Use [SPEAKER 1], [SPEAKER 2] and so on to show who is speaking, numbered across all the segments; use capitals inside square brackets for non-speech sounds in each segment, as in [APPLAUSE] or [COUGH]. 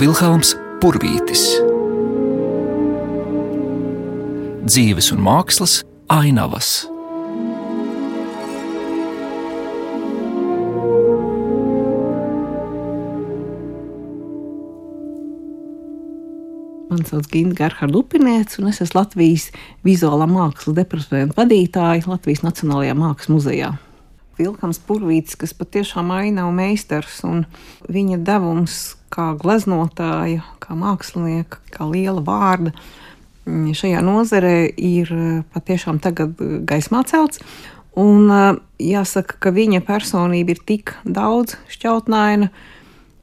[SPEAKER 1] Vilhelms Purvītis. Dzīves un mākslas ainavas.
[SPEAKER 2] Mani sauc Gina Gerhards Upinieks, un es esmu Latvijas vizuālā mākslas departamenta vadītāja Latvijas Nacionālajā Mākslas muzejā. Vilkams Purvīts, kas patiešām ainavu meistars, un viņa devums kā gleznotāja, kā mākslinieka, kā liela vārda šajā nozarē ir patiešām tagad gaismā celts. Un jāsaka, ka viņa personība ir tik daudz šķautnaina,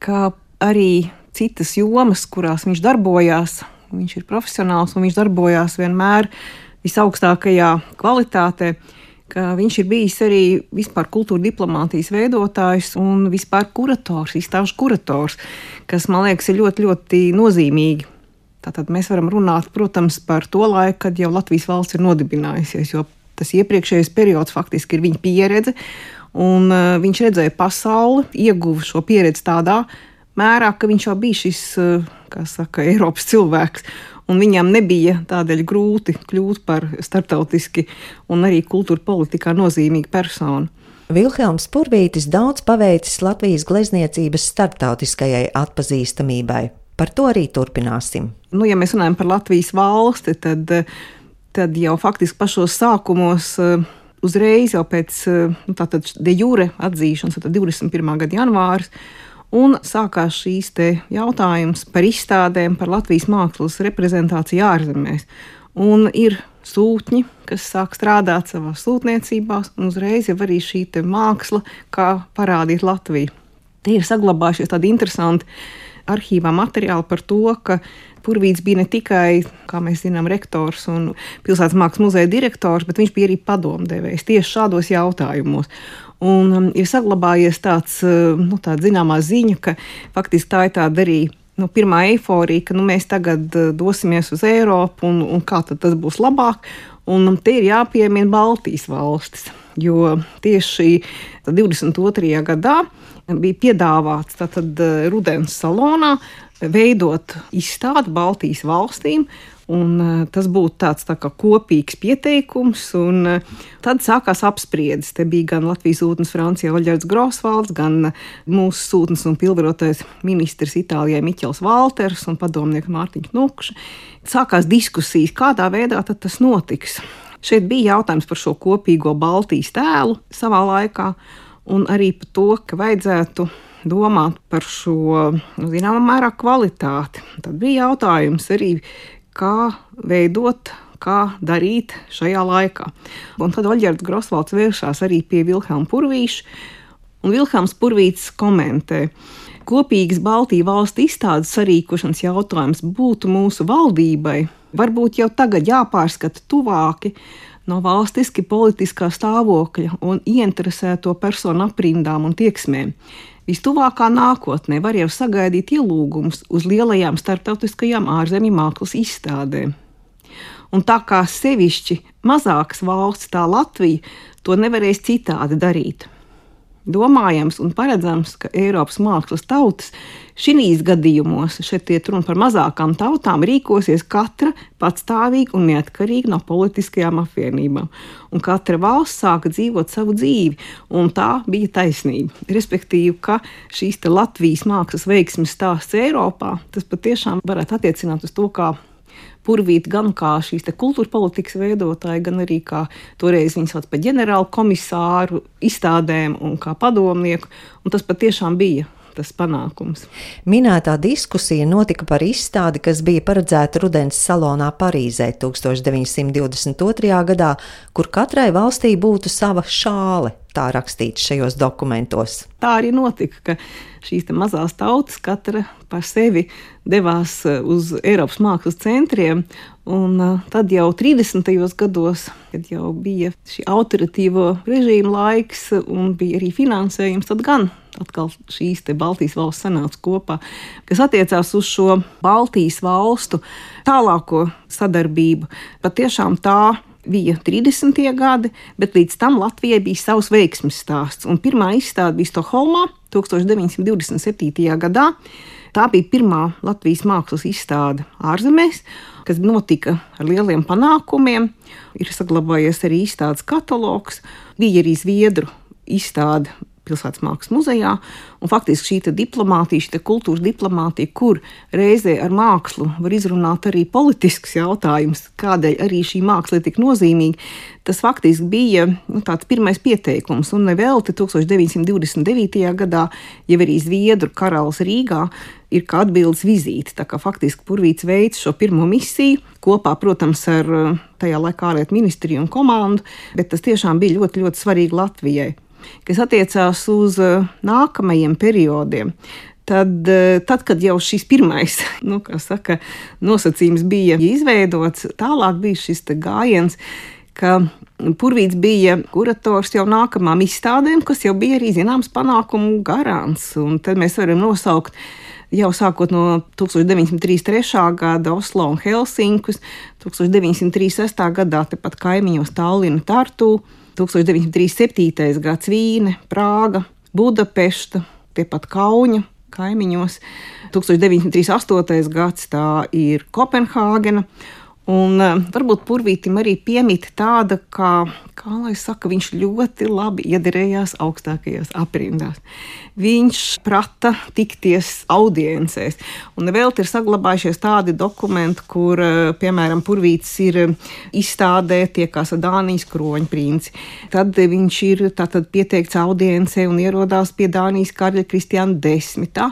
[SPEAKER 2] ka arī citas jomas, kurās viņš darbojās. Viņš ir profesionāls un viņš darbojās vienmēr visaugstākajā kvalitātē. Viņš ir bijis arī vispār kultūra diplomātijas veidotājs un vispār kurators, izstāžu kurators, kas man liekas ir ļoti, ļoti nozīmīgi. Tātad mēs varam runāt, protams, par to laiku, kad jau Latvijas valsts ir nodibinājusies, jo tas iepriekšējais periods faktiski ir viņa pieredze, un uh, viņš redzēja pasauli, ieguva šo pieredzi tādā mērā, ka viņš jau bija šis, eh, kā saka, Eiropas cilvēks. Un viņam nebija tādēļ grūti kļūt par starptautiski un arī kultūra politikā nozīmīgu personu.
[SPEAKER 3] Vilhelms Purvītis daudz paveicis Latvijas glezniecības starptautiskajai atpazīstamībai. Par to arī turpināsim.
[SPEAKER 2] Nu, ja mēs runājam par Latvijas valsti, tad, tad jau faktiski pašos sākumos, eh, uzreiz jau pēc eh, nu, de jure atzīšanas, tad 21. gada janvāris, Un sākās šīs jautājums par izstādēm, par Latvijas mākslas reprezentāciju ārzemēs. Un ir sūtņi, kas sāk strādāt savā sūtniecībās, un uzreiz jau arī šī māksla, kā parādīt Latviju. Tie ir saglabājušies tādi interesanti arhīvā materiāli par to, ka Purvīts bija ne tikai, kā mēs zinām, rektors un pilsētas mākslas muzeja direktors, bet viņš bija arī padomdevējs tieši šādos jautājumos. Un um, ir saglabājies tāds, uh, nu, tāda zināmā ziņa, ka faktiski tā ir tāda arī nu, pirmā eifórija, ka nu, mēs tagad uh, dosimies uz Eiropu un, un kā tas būs labāk. Un um, te ir jāpiemina Baltijas valstis, jo tieši 22. gadā bija piedāvāts tātad, uh, Rudens salonā veidot izstādi Baltijas valstīm. Un, uh, tas būtu tāds tā kopīgs pieteikums, un uh, tad sākās apspriedes. Te bija gan Latvijas sūtnis Francijā Oļģerts Grosvalds, gan mūsu sūtnis un pilnvarotais ministrs Itālijai Miķels Valters un padomnieks Mārtiņš Nukša. Sākās diskusijas, kādā veidā tas notiks. Šeit bija jautājums par šo kopīgo Baltijas tēlu savā laikā, un arī par to, ka vajadzētu domāt par šo nu, zināmā mērā kvalitāti. Tad bija jautājums arī, kā veidot kā darīt šajā laikā. Un tad Oļģerts Grosvalds vēršās arī pie Vilhelma Purvīša, un Vilhelms Purvīts komentē. Kopīgas Baltijas valstu izstādes sarīkošanas jautājums būtu mūsu valdībai, varbūt jau tagad jāpārskata tuvāki no valstiski politiskā stāvokļa un ieinteresēto personu aprindām un tieksmēm. Vistuvākā nākotnē var jau sagaidīt ielūgumus uz lielajām starptautiskajām ārzemju mākslas izstādēm. Un tā kā sevišķi mazākas valsts, tā Latvija, to nevarēs citādi darīt. Domājams un paredzams, ka Eiropas mākslas tautas šīs gadījumos, šeit iet runa par mazākām tautām, rīkosies katra patstāvīgi un neatkarīgi no politiskajām apvienībām. Un katra valsts sāka dzīvot savu dzīvi, un tā bija taisnība. Respektīvi, ka šīs Latvijas mākslas veiksmes stāsts Eiropā, tas patiešām varētu attiecināt uz to, kā purvīt gan kā šīs kultūra politikas veidotāji, gan arī kā toreiz viņas sauc par ģenerālu komisāru izstādēm un kā padomnieku. Un tas patiešām bija tas panākums.
[SPEAKER 3] Minētā diskusija notika par izstādi, kas bija paredzēta Rudens salonā Parīzē 1922. gadā, kur katrai valstī būtu sava šāle. Tā rakstīts šajos dokumentos.
[SPEAKER 2] Tā arī notika, ka šīs mazās tautas katra par sevi devās eh, uz Eiropas mākslas centriem. Un eh, tad jau 30. gados, kad jau bija šī autoritīvo režīmu laiks un bija arī finansējums, tad gan atkal šīs Baltijas valsts sanāca kopā, kas attiecās uz šo Baltijas valstu tālāko sadarbību. Patiešām tā bija 30. gadi, bet līdz tam Latvijai bija savs veiksmes stāsts. Un pirmā izstāde bija Stokholmā 1927. gadā. Tā bija pirmā Latvijas mākslas izstāde ārzemēs, kas notika ar lieliem panākumiem. Ir saglabājies arī izstādes katalogs, bija arī Zviedru izstāde Pilsētas mākslas muzejā. Un faktiski šī diplomātija, šī kultūras diplomātija, kur reizē ar mākslu var izrunāt arī politisks jautājums, kādēļ arī šī māksla ir tik nozīmīga, tas faktiski bija nu, tāds pirmais pieteikums. Un nevelti 1929. gadā jau arī Zviedru karalis Rīgā ir kā atbildes vizīte. Tā kā faktiski Purvīts veids šo pirmo misiju kopā, protams, ar tajā laikā ārlietu ministriju un komandu, bet tas tiešām bija ļoti, ļoti svarīgi Latvijai kas attiecās uz eh, nākamajiem periodiem. Tad, eh, tad, kad jau šis pirmais [LAUGHS] nu, saka, nosacījums bija izveidots, tālāk bija šis gājiens, ka Purvīts bija kurators jau nākamajām izstādēm, kas jau bija arī zināms panākumu garants. Un tad mēs varam nosaukt jau sākot no 1933. gada Oslo un Helsinkus, 1936. gadā tepat kaimiņos Tallina Tartu, 1937. gads Vīne, Prāga, Budapešta, tiepat Kauņa kaimiņos. 1938. gads tā ir Kopenhāgena. Un uh, varbūt Purvītam arī piemīta tāda, kā, kā lai saka, viņš ļoti labi iederējās augstākajās aprindās. Viņš prata tikties audiencēs, un vēl ir saglabājušies tādi dokumenti, kur, uh, piemēram, Purvīts ir izstādē tiekās ar Dānijas kroņprinci. Tad viņš ir tātad pieteikts audiencē un ierodās pie Dānijas karļa Kristiāna desmitā.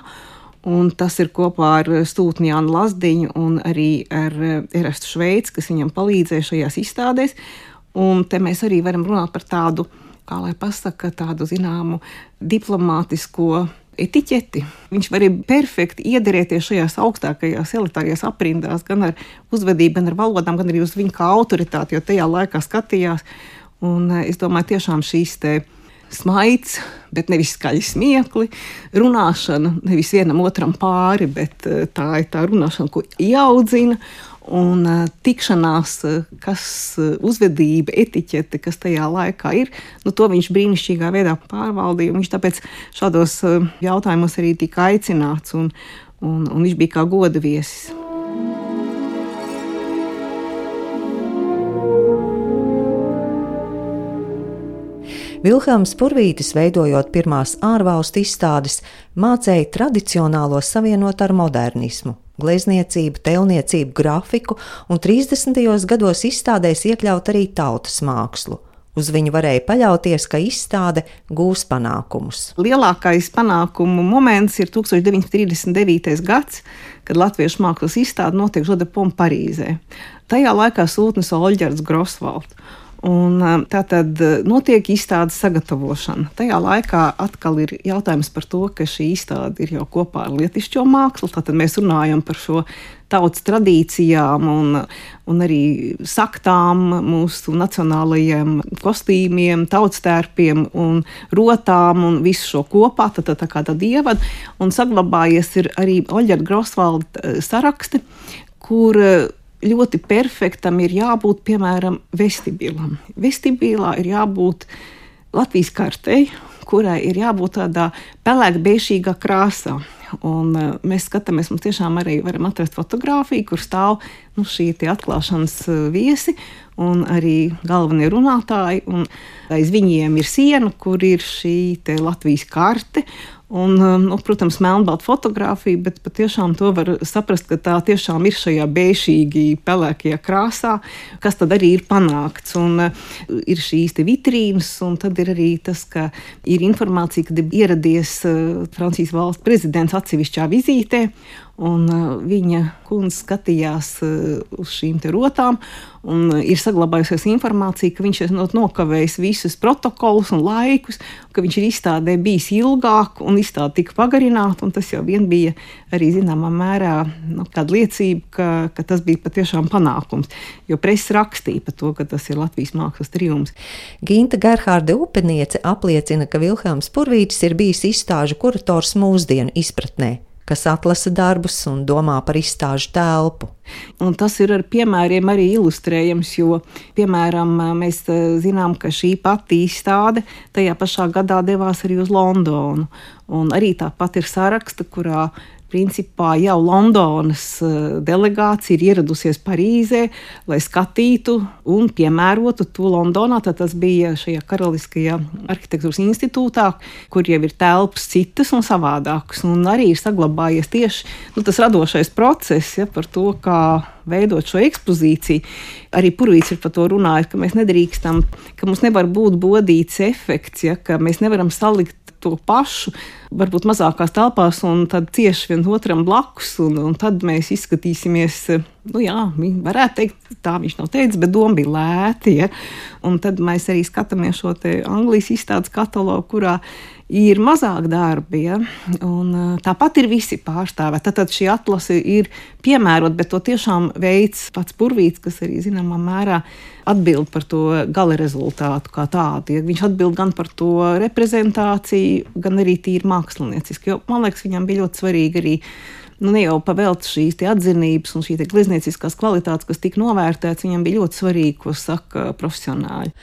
[SPEAKER 2] Un tas ir kopā ar Stūtni Jānu Lazdiņu un arī ar eh, Erastu Šveici, kas viņam palīdzēja šajās izstādēs. Un te mēs arī varam runāt par tādu, kā lai pasaka, tādu zināmu diplomātisko etiķeti. Viņš var arī perfekti iederēties šajās augstākajās elitārajās aprindās, gan ar uzvedību, gan ar valodām, gan arī uz viņu kā autoritāti, jo tajā laikā skatījās. Un eh, es domāju, tiešām šīs te smaids, bet nevis skaļi smiekli, runāšana nevis vienam otram pāri, bet eh, tā ir tā runāšana, ko ieaudzina. Un uh, tikšanās, uh, kas uzvedība, etiķete, kas tajā laikā ir, nu, to viņš brīnišķīgā veidā pārvaldīja. Viņš tāpēc šādos jautājumos arī tika aicināts, un, un, un viņš bija kā goda viesis.
[SPEAKER 3] Vilhelms Purvītis, veidojot pirmās ārvalstu izstādes, mācīja tradicionālo savienot ar modernismu, glezniecību, tēlniecību, grafiku, un 30. gados izstādēs iekļaut arī tautas mākslu. Uz viņu varēja paļauties, ka izstāde gūs panākumus.
[SPEAKER 2] Lielākais panākumu moments ir 1939. gads, kad Latviešu mākslas izstāde notiek Žodepom Parīzē. Tajā laikā sūtnis Olģerts Grosvalds. Un, tā tad notiek izstādes sagatavošana. Tajā laikā atkal ir jautājums par to, ka šī izstāde ir jau kopā ar lietišķo mākslu. Tad mēs runājam par šo tautas tradīcijām un, un arī saktām, mūsu nacionālajiem kostīmiem, tautstērpiem un rotām un visu šo kopā. Tad tā, tā kā tāda ievada un saglabājies ir arī Oļģa Grosvalda saraksti, kur ļoti perfektam ir jābūt, piemēram, vestibilam. Vestibilā ir jābūt Latvijas kartei, kurai ir jābūt tādā pelēkbēšīgā krāsā. Un, uh, mēs skatāmies, mums tiešām arī varam atrast fotografiju, kur stāv nu, šī atklāšanas uh, viesi un arī galvenie runātāji. Aiz viņiem ir siena, kur ir šī Latvijas karte. Un, um, nu, protams, melnbalta fotografija, bet patiešām to var saprast, ka tā tiešām ir šajā bēšīgi pelēkajā krāsā, kas tad arī ir panākts. Un, uh, ir šīs vitrīnas, un tad ir arī tas, ka ir informācija, kad ir ieradies uh, Francijas valsts prezidents atsevišķā vizītē, Un, uh, viņa kundze skatījās uh, uz šīm rotām, un uh, ir saglabājusies informācija, ka viņš ir nokavējis visus protokolus un laikus, ka viņš ir izstādē bijis ilgāk, un izstāde tika pagarināta. Tas jau vien bija arī zināmā mērā nu, liecība, ka, ka tas bija patiešām panākums. Jo presa rakstīja par to, ka tas ir Latvijas mākslas triumfs.
[SPEAKER 3] Ginta Gerhārde Upeniece apliecina, ka Vilhelms Purvītis ir bijis izstāžu kurators mūsdienu izpratnē kas atlasa darbus un domā par izstāžu telpu.
[SPEAKER 2] Un tas ir ar piemēriem arī ilustrējams, jo, piemēram, mēs eh, zinām, ka šī pati izstāde tajā pašā gadā devās arī uz Londonu. Un arī tāpat ir saraksta, kurā principā jau Londonas eh, delegācija ir ieradusies Parīzē, lai skatītu un piemērotu to Londonā. Tad tas bija šajā Karaliskajā arhitektūras institūtā, kur jau ir telpas citas un savādākas. Un arī ir saglabājies tieši nu, tas radošais process ja, par to, kā veidot šo ekspozīciju. Arī Purvīts ir par to runājis, ka mēs nedrīkstam, ka mums nevar būt bodīts efekts, ja, ka mēs nevaram salikt to pašu, varbūt mazākās telpās, un tad tieši viens otram blakus, un, un tad mēs izskatīsimies. Nu, jā, varētu teikt, tā viņš nav teicis, bet doma bija lēta. Ja? Un tad mēs arī skatāmies šo Anglijas izstādes katalogu, kurā ir mazāk darbi, ja? un tāpat ir visi pārstāvēti. Tad, šī atlase ir piemērota, bet to tiešām veids pats Purvīts, kas arī zināmā mērā atbild par to gala rezultātu kā tādu. Ja? Viņš atbild gan par to reprezentāciju, gan arī tīri mākslinieciski, jo man liekas, viņam bija ļoti svarīgi arī nu, ne jau pavēlts šīs atzinības un šīs gleznieciskās kvalitātes, kas tika novērtētas, viņam bija ļoti svarīgi, ko saka profesionāļi.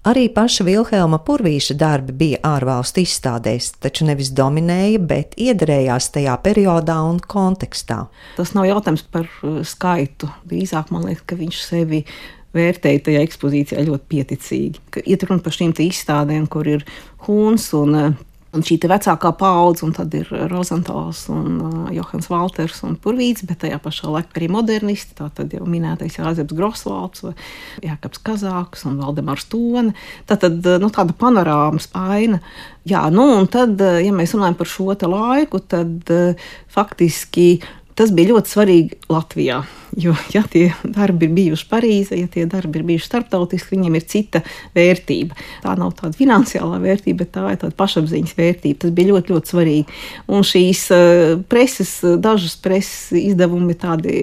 [SPEAKER 3] Arī paša Vilhelma Purvīša darbi bija ārvalstu izstādēs, taču nevis dominēja, bet iedarējās tajā periodā un kontekstā.
[SPEAKER 2] Tas nav jautājums par uh, skaitu. Drīzāk man liekas, ka viņš sevi vērtēja tajā ekspozīcijā ļoti pieticīgi. Iet runa par šīm izstādēm, kur ir Huns un uh, Un šī vecākā paudze, un tad ir Rozentāls, un uh, Johans Walters un Purvīts, bet tajā pašā laikā arī modernisti. Tā tad jau minētais Jāzeps Grosvalds, Jākaps Kazāks un Valdemārs Tone. Tā tad uh, nu, tāda panorāmas aina. Jā, nu, un tad, uh, ja mēs runājam par šo laiku, tad uh, faktiski tas bija ļoti svarīgi Latvijā. Jo, ja tie darbi ir bijuši Parīzē, ja tie darbi ir bijuši starptautiski, viņiem ir cita vērtība. Tā nav tāda finansiālā vērtība, bet tā ir tāda pašapziņas vērtība. Tas bija ļoti, ļoti svarīgi. Un šīs uh, preses, dažas preses izdevumi ir tādi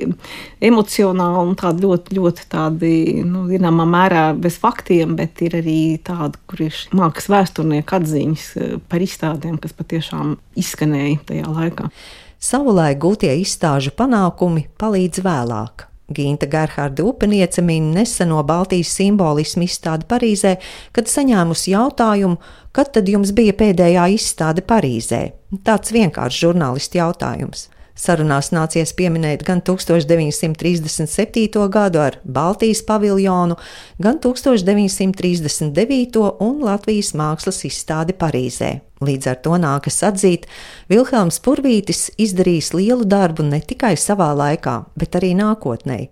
[SPEAKER 2] emocionāli un tādi ļoti, ļoti tādi, nu, zināmā mērā bez faktiem, bet ir arī tādi, kur ir mākslas vēsturnieku atziņas uh, par izstādēm, kas patiešām izskanēja tajā laikā.
[SPEAKER 3] Savulaik gūtie izstāžu panākumi palīdz vēlāk. Ginta Gerharda upeniece min neseno Baltijas simbolismu izstādi Parīzē, kad saņēmusi jautājumu, kad tad jums bija pēdējā izstāde Parīzē. Tāds vienkāršs žurnālisti jautājums. Sarunās nācies pieminēt gan 1937. gadu ar Baltijas paviljonu, gan 1939. un Latvijas mākslas izstādi Parīzē. Līdz ar to nākas atzīt, Vilhelms Purvītis izdarījis lielu darbu ne tikai savā laikā, bet arī nākotnē.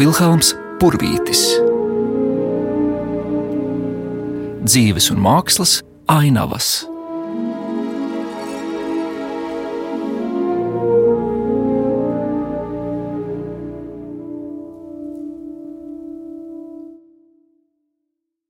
[SPEAKER 1] Vilhelms Purvītis Dzīves un mākslas ainavas.